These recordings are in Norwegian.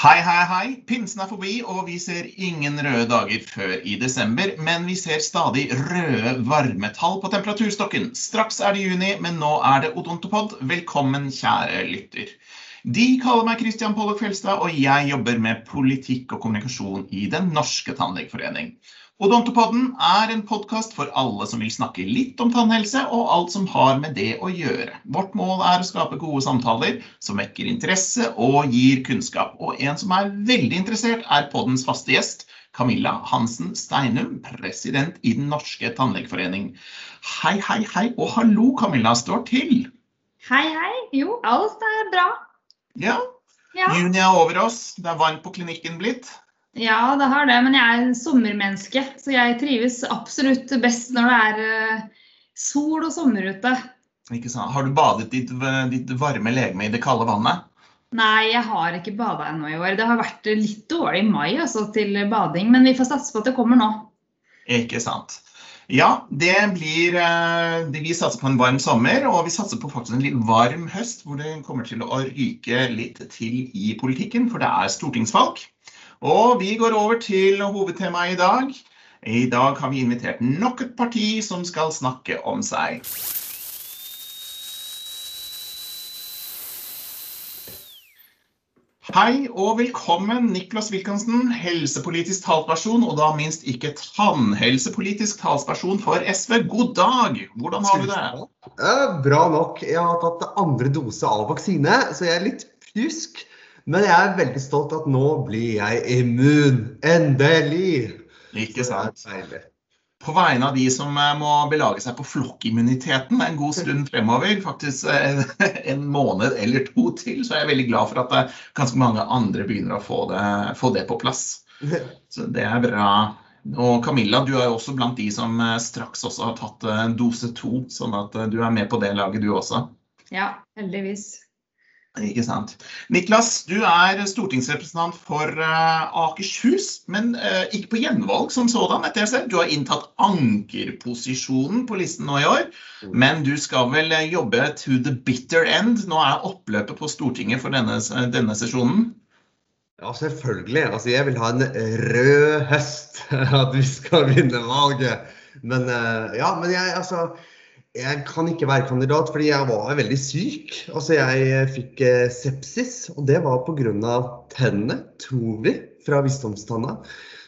Hei, hei, hei. Pinsen er forbi, og vi ser ingen røde dager før i desember. Men vi ser stadig røde varmetall på temperaturstokken. Straks er det juni, men nå er det Odontopod. Velkommen, kjære lytter. De kaller meg Christian Pollock Fjelstad, og jeg jobber med politikk og kommunikasjon i Den norske tannlegeforening. Odontopodden er en podkast for alle som vil snakke litt om tannhelse og alt som har med det å gjøre. Vårt mål er å skape gode samtaler som vekker interesse og gir kunnskap. Og en som er veldig interessert, er poddens faste gjest, Camilla Hansen Steinum, president i Den norske tannlegeforening. Hei, hei, hei, og hallo, Camilla. Står til? Hei, hei. Jo, alt er bra. Ja. Ja, Juni er over oss. Det er varmt på klinikken blitt. Ja det har det. Men jeg er en sommermenneske, så jeg trives absolutt best når det er eh, sol og sommer ute. Ikke sant? Har du badet ditt, ditt varme legeme i det kalde vannet? Nei, jeg har ikke bada ennå i år. Det har vært litt dårlig i mai altså, til bading, men vi får satse på at det kommer nå. Ikke sant. Ja, det blir eh, det- Vi satser på en varm sommer, og vi satser på faktisk en litt varm høst, hvor det kommer til å ryke litt til i politikken, for det er stortingsvalg. Og vi går over til hovedtemaet i dag. I dag har vi invitert nok et parti som skal snakke om seg. Hei og velkommen, Niklas Wilkinson, helsepolitisk talsperson, og da minst ikke tannhelsepolitisk talsperson for SV. God dag! Hvordan har du det? Bra nok. Jeg har tatt andre dose av vaksine, så jeg er litt pjusk. Men jeg er veldig stolt at nå blir jeg immun. Endelig! Ikke sant? På vegne av de som eh, må belage seg på flokkimmuniteten en god stund fremover, faktisk eh, en måned eller to til, så er jeg veldig glad for at eh, ganske mange andre begynner å få det, få det på plass. Så det er bra. Og Camilla, du er jo også blant de som straks også har tatt dose to, sånn at du er med på det laget du også. Ja, heldigvis. Ikke sant. Niklas, du er stortingsrepresentant for eh, Akershus, men eh, ikke på gjenvalg som sådan. etter jeg ser. Du har inntatt ankerposisjonen på listen nå i år, men du skal vel eh, jobbe to the bitter end. Nå er oppløpet på Stortinget for denne, denne sesjonen. Ja, selvfølgelig. Altså, jeg vil ha en rød høst. At vi skal vinne valget. Men ja, men jeg altså jeg kan ikke være kandidat fordi jeg var veldig syk. Altså, jeg eh, fikk eh, sepsis, og det var pga. tennene, tror vi, fra visdomstanna.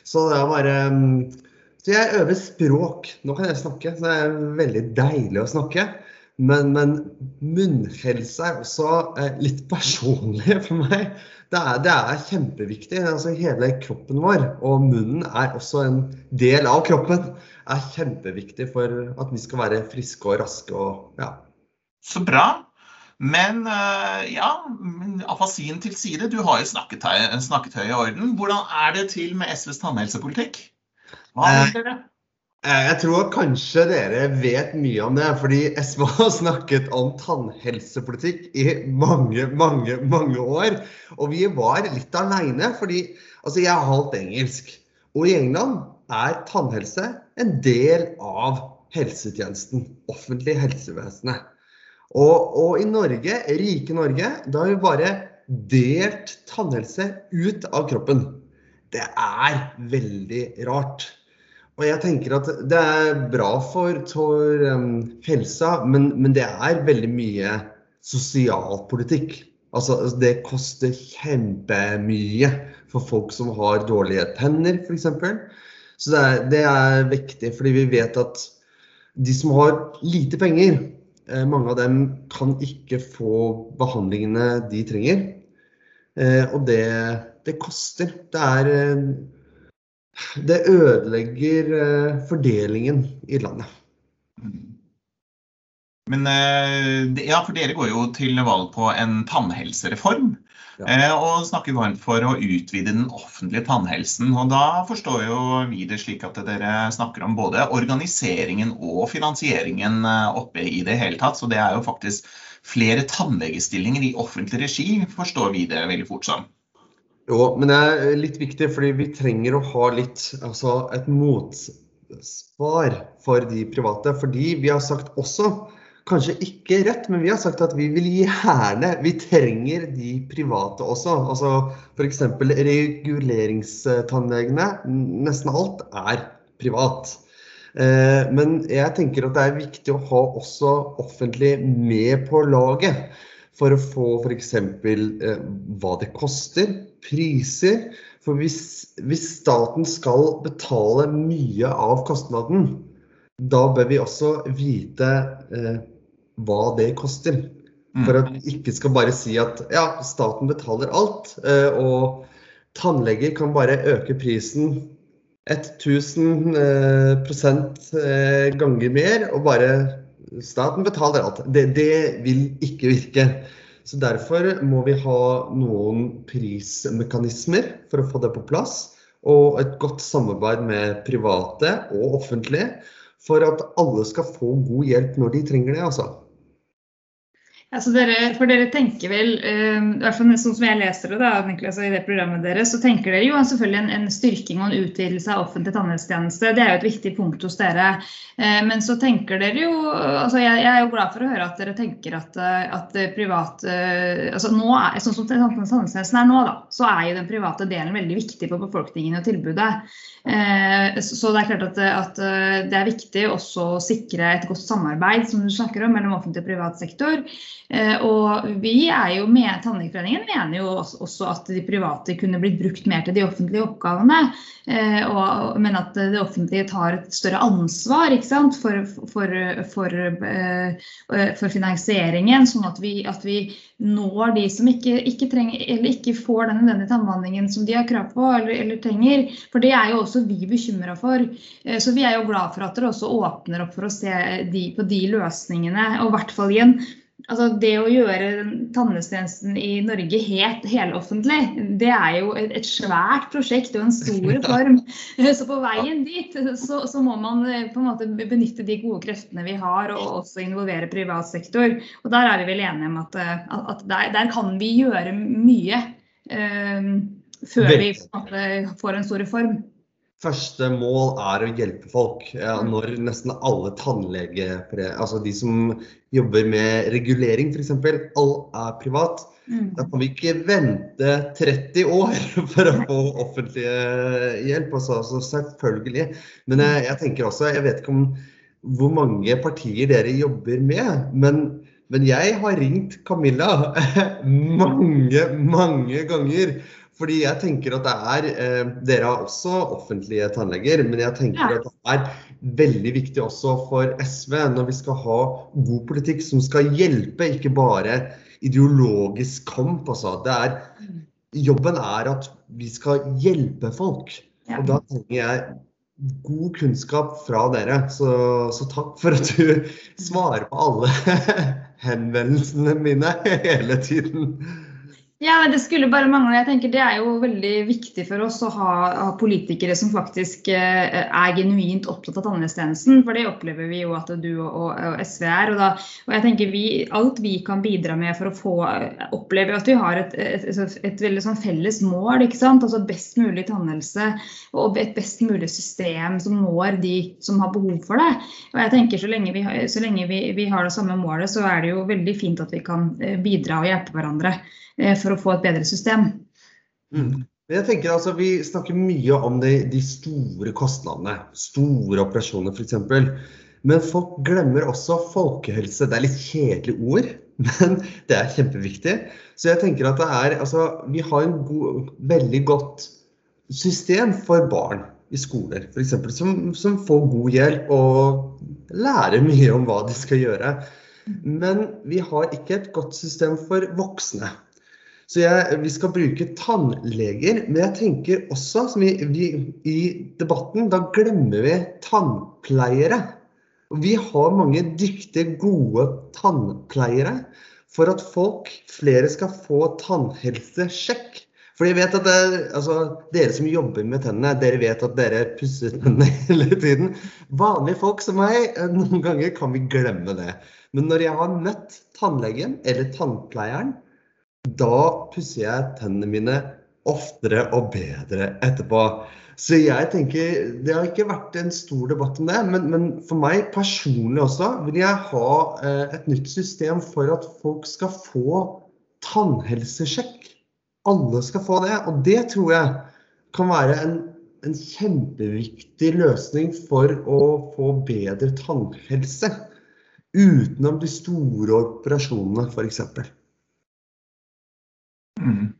Så det bare mm, Så jeg øver språk. Nå kan jeg snakke, så det er veldig deilig å snakke. Men, men munnhelse er også eh, litt personlig for meg. Det er, det er kjempeviktig. altså Hele kroppen vår, og munnen er også en del av kroppen, er kjempeviktig for at vi skal være friske og raske. og ja. Så bra. Men eh, ja, afasien til side. Du har jo snakket snakket høy i orden. Hvordan er det til med SVs tannhelsepolitikk? Hva vil dere? Eh, Jeg tror kanskje dere vet mye om det, fordi SV har snakket om tannhelsepolitikk i mange, mange, mange år. Og vi var litt aleine, fordi altså jeg er halvt engelsk. Og i England er tannhelse en del av helsetjenesten. Offentlig helsevesenet. Og, og i Norge, rike Norge, da har vi bare delt tannhelse ut av kroppen. Det er veldig rart. Og jeg tenker at det er bra for, for um, helsa, men, men det er veldig mye sosialpolitikk. Altså, det koster kjempemye for folk som har dårlige tenner, f.eks. Så det er, det er viktig, fordi vi vet at de som har lite penger, eh, mange av dem kan ikke få behandlingene de trenger. Eh, og det, det koster. Det er eh, det ødelegger eh, fordelingen i landet. Men eh, ja, for dere går jo til valg på en tannhelsereform. Ja. eh, Og snakker varmt for å utvide den offentlige tannhelsen. Og da forstår jo vi det slik at dere snakker om både organiseringen og finansieringen oppe i det hele tatt. Så det er jo faktisk flere tannlegestillinger i offentlig regi, forstår vi det veldig fort som. Jo, men det er litt viktig, fordi vi trenger å ha litt, altså et motsvar for de private. Fordi vi har sagt også kanskje ikke rett, men vi har sagt at vi vil gjerne Vi trenger de private også. Altså F.eks. reguleringstannlegene. Nesten alt er privat. Eh, men jeg tenker at det er viktig å ha også offentlig med på laget. For å få f.eks. Eh, hva det koster, priser. For hvis, hvis staten skal betale mye av kostnaden, da bør vi også vite eh, hva det koster. Mm. For at vi ikke skal bare si at ja, staten betaler alt, eh, og tannleger kan bare øke prisen 1000 eh, eh, ganger mer, og bare staten betaler alt. Det, det vil ikke virke. Så Derfor må vi ha noen prismekanismer for å få det på plass. Og et godt samarbeid med private og offentlige for at alle skal få god hjelp når de trenger det. altså. Altså dere, for dere tenker vel, uh, i hvert fall sånn som jeg leser det da, Niklas, i det programmet deres, så tenker dere jo selvfølgelig en, en styrking og en utvidelse av offentlig tannhelsetjeneste. Det er jo et viktig punkt hos dere. Uh, men så tenker dere jo altså jeg, jeg, er jo glad for å høre at dere tenker at, at privat uh, altså nå er, Sånn som tannhelsetjenesten er nå, da, så er jo den private delen veldig viktig på befolkningen og tilbudet. Så det er klart at, at, det er viktig også å sikre et godt samarbeid som du snakker om, mellom offentlig og privat sektor. Eh, og vi er jo med, Tannlegeforeningen mener jo også at de private kunne blitt brukt mer til de offentlige oppgavene. Eh, og, men at det offentlige tar et større ansvar for, for, for, eh, for, finansieringen. Sånn at vi, at vi når de som ikke, ikke, trenger, ikke får den nødvendige tannbehandlingen som de har krav på eller, eller, trenger. For det er jo også vi bekymra for. Så vi er jo glad for at dere også åpner opp for å se de, på de løsningene. Og i hvert fall igjen altså det å gjøre tannhelsetjenesten i Norge helt heloffentlig, det er jo et, et, svært prosjekt og en stor reform. Så på veien dit så, så, må man eh, på en måte benytte de gode kreftene vi har, og også involvere privat sektor. Og der er vi vel enige om at, eh, at der, der, kan vi gjøre mye um, før vi en måte, får en stor reform. Første mål er å hjelpe folk. Ja, mm. når nesten alle tannleger, altså de som jobber med regulering f.eks., all er privat, mm. da kan vi ikke vente 30 år for å få offentlig hjelp. Altså, altså selvfølgelig. Men jeg, jeg, tenker også, jeg vet ikke om hvor mange partier dere jobber med. men men jeg har ringt Camilla mange, mange ganger fordi jeg tenker at det er eh, Dere har også offentlige tannleger, men jeg tenker ja. at det er veldig viktig også for SV når vi skal ha god politikk som skal hjelpe, ikke bare ideologisk kamp. Altså. Det er, jobben er at vi skal hjelpe folk. Ja. Og da trenger jeg god kunnskap fra dere. Så, så takk for at du svarer på alle henvendelsene mine hele tiden. Ja, Det skulle bare mangle. Jeg tenker Det er jo veldig viktig for oss å ha, ha politikere som faktisk eh, er genuint opptatt av tannhelsetjenesten. For det opplever vi jo at du og, og SV er. Og, da, og jeg tenker vi, Alt vi kan bidra med for å få oppleve at vi har et, et, et, et veldig sånn felles mål. ikke sant? Altså Best mulig tannhelse og et best mulig system som når de som har behov for det. Og jeg tenker Så lenge vi, så lenge vi, vi har det samme målet, så er det jo veldig fint at vi kan eh, bidra og hjelpe hverandre. Eh, for å få et bedre system. Mm. Jeg tenker altså, Vi snakker mye om de, de store kostnadene, store operasjoner f.eks. Men folk glemmer også folkehelse. Det er litt kjedelig ord, men det er kjempeviktig. Så jeg tenker at det er, altså, vi har en god, veldig godt system for barn i skoler, f.eks. Som, som får god hjelp og lærer mye om hva de skal gjøre. Men vi har ikke et godt system for voksne. Så jeg, vi skal bruke tannleger, men jeg tenker også, som vi, vi, i debatten, da glemmer vi tannpleiere. Vi har mange dyktige, gode tannpleiere for at folk, flere skal få tannhelsesjekk. For jeg vet at det, altså, Dere som jobber med tennene, dere vet at dere pusser tennene hele tiden. Vanlige folk som meg, noen ganger kan vi glemme det. Men når jeg har møtt tannlegen eller tannpleieren, da pusser jeg tennene mine oftere og bedre etterpå. Så jeg tenker, Det har ikke vært en stor debatt om det, men, men for meg personlig også vil jeg ha eh, et nytt system for at folk skal få tannhelsesjekk. Alle skal få det. Og det tror jeg kan være en, en kjempeviktig løsning for å få bedre tannhelse. Utenom de store operasjonene, f.eks.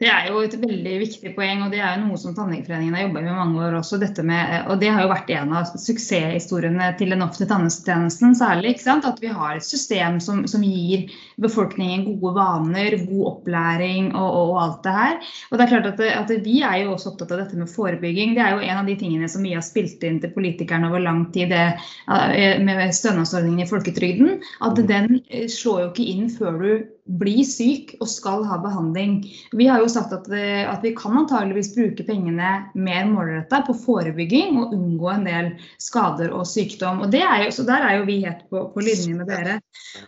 Mm. Det er jo et veldig viktig poeng, og det er jo noe som Tannlegeforeningen har jobba med i mange år også. dette med, og Det har jo vært en av suksesshistoriene til den offentlige tannhelsetjenesten særlig. ikke sant? At vi har et system som, som gir befolkningen gode vaner, god opplæring og, og, og, alt det her. Og det er klart at, at Vi er jo også opptatt av dette med forebygging. Det er jo en av de tingene som vi har spilt inn til politikerne over lang tid det, med stønadsordningen i folketrygden. At den eh, slår jo ikke inn før du blir syk og skal ha behandling. Vi har jo sagt at, det, at vi kan antageligvis bruke pengene mer målretta på forebygging og unngå en del skader og sykdom. Og jo, så Der er jo vi helt på, på linje med dere.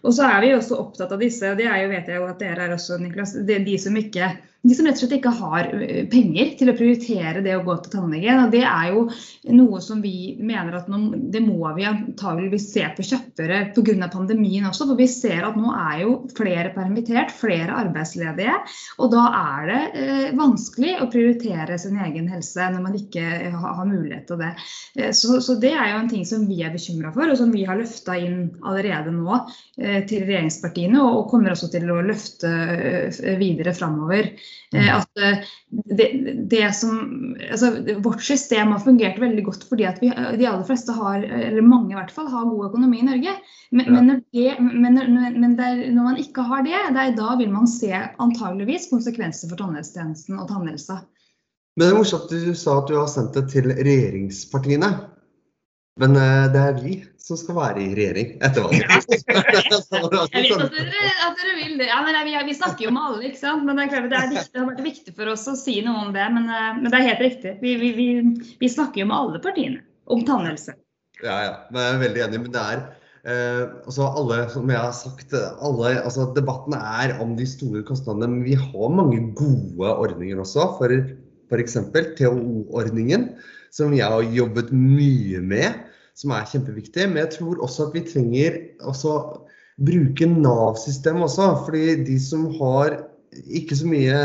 Og så er vi også opptatt av disse, og det er jo, vet jeg jo at dere er også, Niklas, de, de som ikke de som rett og slett ikke har eh, penger til å prioritere det å gå til tannlegen. Og det er jo noe som vi mener at nå, det må vi antageligvis se på kjappere pga. pandemien også. For vi ser at nå er jo flere permittert, flere arbeidsledige. Og da er det eh, vanskelig å prioritere sin egen helse når man ikke har, har mulighet til det. Eh, så, så, det er jo en ting som vi er bekymra for, og som vi har løfta inn allerede nå eh, til regjeringspartiene. Og, og kommer også til å løfte eh, videre framover. Eh, Mm. At eh, det, det som, altså, vårt system har fungert veldig godt fordi at vi, de aller fleste har, eller mange i hvert fall, har god økonomi i Norge. Men, men, når, det, men, men det er, når man ikke har det, det er da vil man se antageligvis konsekvenser for tannhelsetjenesten og tannhelsa. Men det er morsomt at du sa at du har sendt det til regjeringspartiene. Men eh, det er vi som skal være i regjering etter valget. Så er Jeg vet sånn- at dere, at dere vil det. Ja, men vi, vi snakker jo med alle, ikke sant. Men det, er klart, det, er viktig, det har vært viktig for oss å si noe om det. Men, eh, men det er helt riktig. Vi, vi, vi, vi snakker jo med alle partiene om tannhelse. Ja, ja. Men jeg er veldig enig. Men det er altså alle, som jeg har sagt, alle, altså debatten er om de store kostnadene. Men vi har mange gode ordninger også. For f.eks. TOO-ordningen, som jeg har jobbet mye med. Som er kjempeviktig. Men jeg tror også at vi trenger også bruke Nav-systemet også. Fordi de som har ikke så mye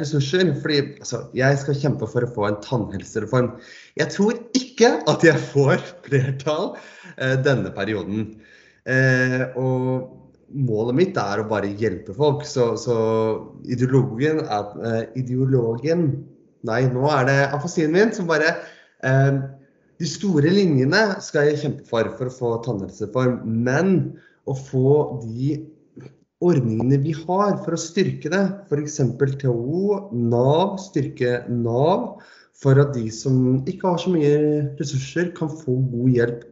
ressurser. fordi altså, Jeg skal kjempe for å få en tannhelsereform. Jeg tror ikke at jeg får flertall eh, denne perioden. Eh, og målet mitt er å bare hjelpe folk. Så, så ideologen er eh, Ideologen Nei, nå er det afasien min som bare eh, De store linjene skal jeg kjempe for for å få tannhelsereform. Men å få de ordningene vi har for å styrke det, f.eks. THO, Nav, styrke Nav, for at de som ikke har så mye ressurser, kan få god hjelp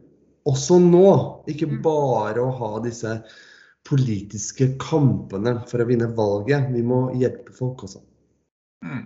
også nå. Ikke bare å ha disse politiske kampene for å vinne valget. Vi må hjelpe folk også. Mm.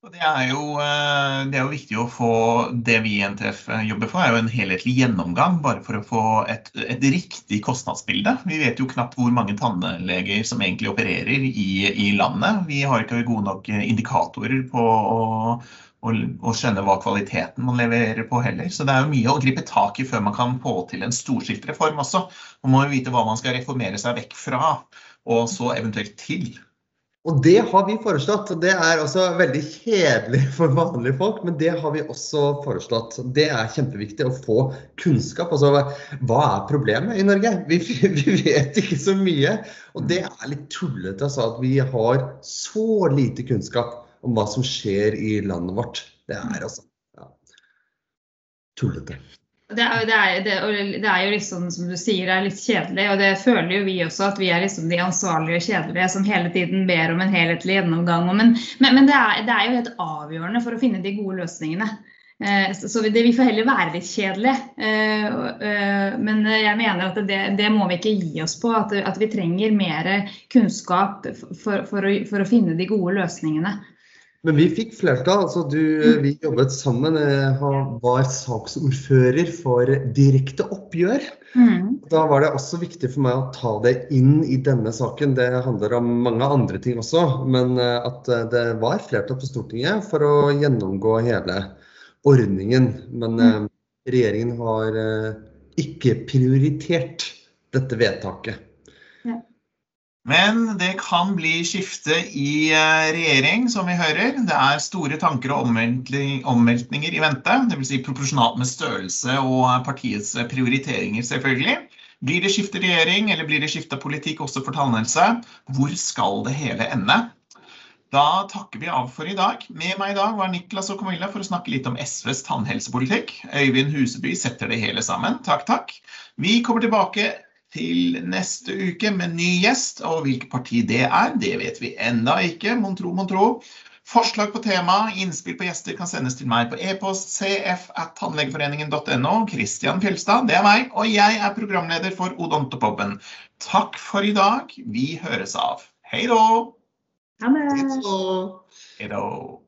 Det er, jo, eh, det er jo viktig å få det vi i NTF jobber for, er jo en helhetlig gjennomgang. Bare for å få et, et riktig kostnadsbilde. Vi vet jo knapt hvor mange tannleger som egentlig opererer i, i landet. Vi har ikke gode nok indikatorer på å, å, å skjønne hva kvaliteten man leverer på heller. Så det er jo mye å gripe tak i før man kan få til en storstilt reform også. Man må jo vite hva man skal reformere seg vekk fra, og så eventuelt til. Og det har vi foreslått. og Det er også veldig kjedelig for vanlige folk, men det har vi også foreslått. Det er kjempeviktig å få kunnskap. Altså, hva er problemet i Norge? Vi, vi vet ikke så mye. Og det er litt tullete altså, at vi har så lite kunnskap om hva som skjer i landet vårt. Det er altså ja, tullete. Det er, det, er, det, det er, jo liksom, som du sier, det er litt kjedelig. Og det føler jo vi også, at vi er liksom de ansvarlige og kjedelige som hele tiden ber om en helhetlig gjennomgang. Men, men, men er, det, er, jo helt avgjørende for å finne de gode løsningene. Eh, så det, vi får heller være litt kjedelige. Eh, eh, men jeg mener at det, må vi ikke gi oss på. At, at vi trenger mer kunnskap for, for, å, for å finne de gode løsningene. Men vi fikk flertall. altså du, Vi jobbet sammen. Han var saksordfører for direkte oppgjør. Mm. da var det også viktig for meg å ta det inn i denne saken. Det handler om mange andre ting også, men eh, at eh, det var flertall på Stortinget for å gjennomgå hele ordningen. Men mm. regjeringen har ikke prioritert dette vedtaket. Men det kan bli skifte i regjering, som vi hører. Det er store tanker og omveltninger i vente. Dvs. Si proporsjonalt med størrelse og partiets prioriteringer, selvfølgelig. Blir det skifte regjering, eller blir det skifte politikk også for tannhelse? Hvor skal det hele ende? Da takker vi av for i dag. Med meg i dag var Niklas og Camilla for å snakke litt om SVs tannhelsepolitikk. Øyvind Huseby setter det hele sammen. Takk, takk. Vi kommer tilbake til neste uke med ny gjest. Og hvilket parti det er, det vet vi enda ikke. Mon tro, mon tro. Forslag på tema, innspill på gjester kan sendes til meg på e-post cf.tannlegeforeningen.no. Kristian Fjelstad, det er meg, og jeg er programleder for Odontopoppen. Takk for i dag. Vi høres av. Hei då! Ha det!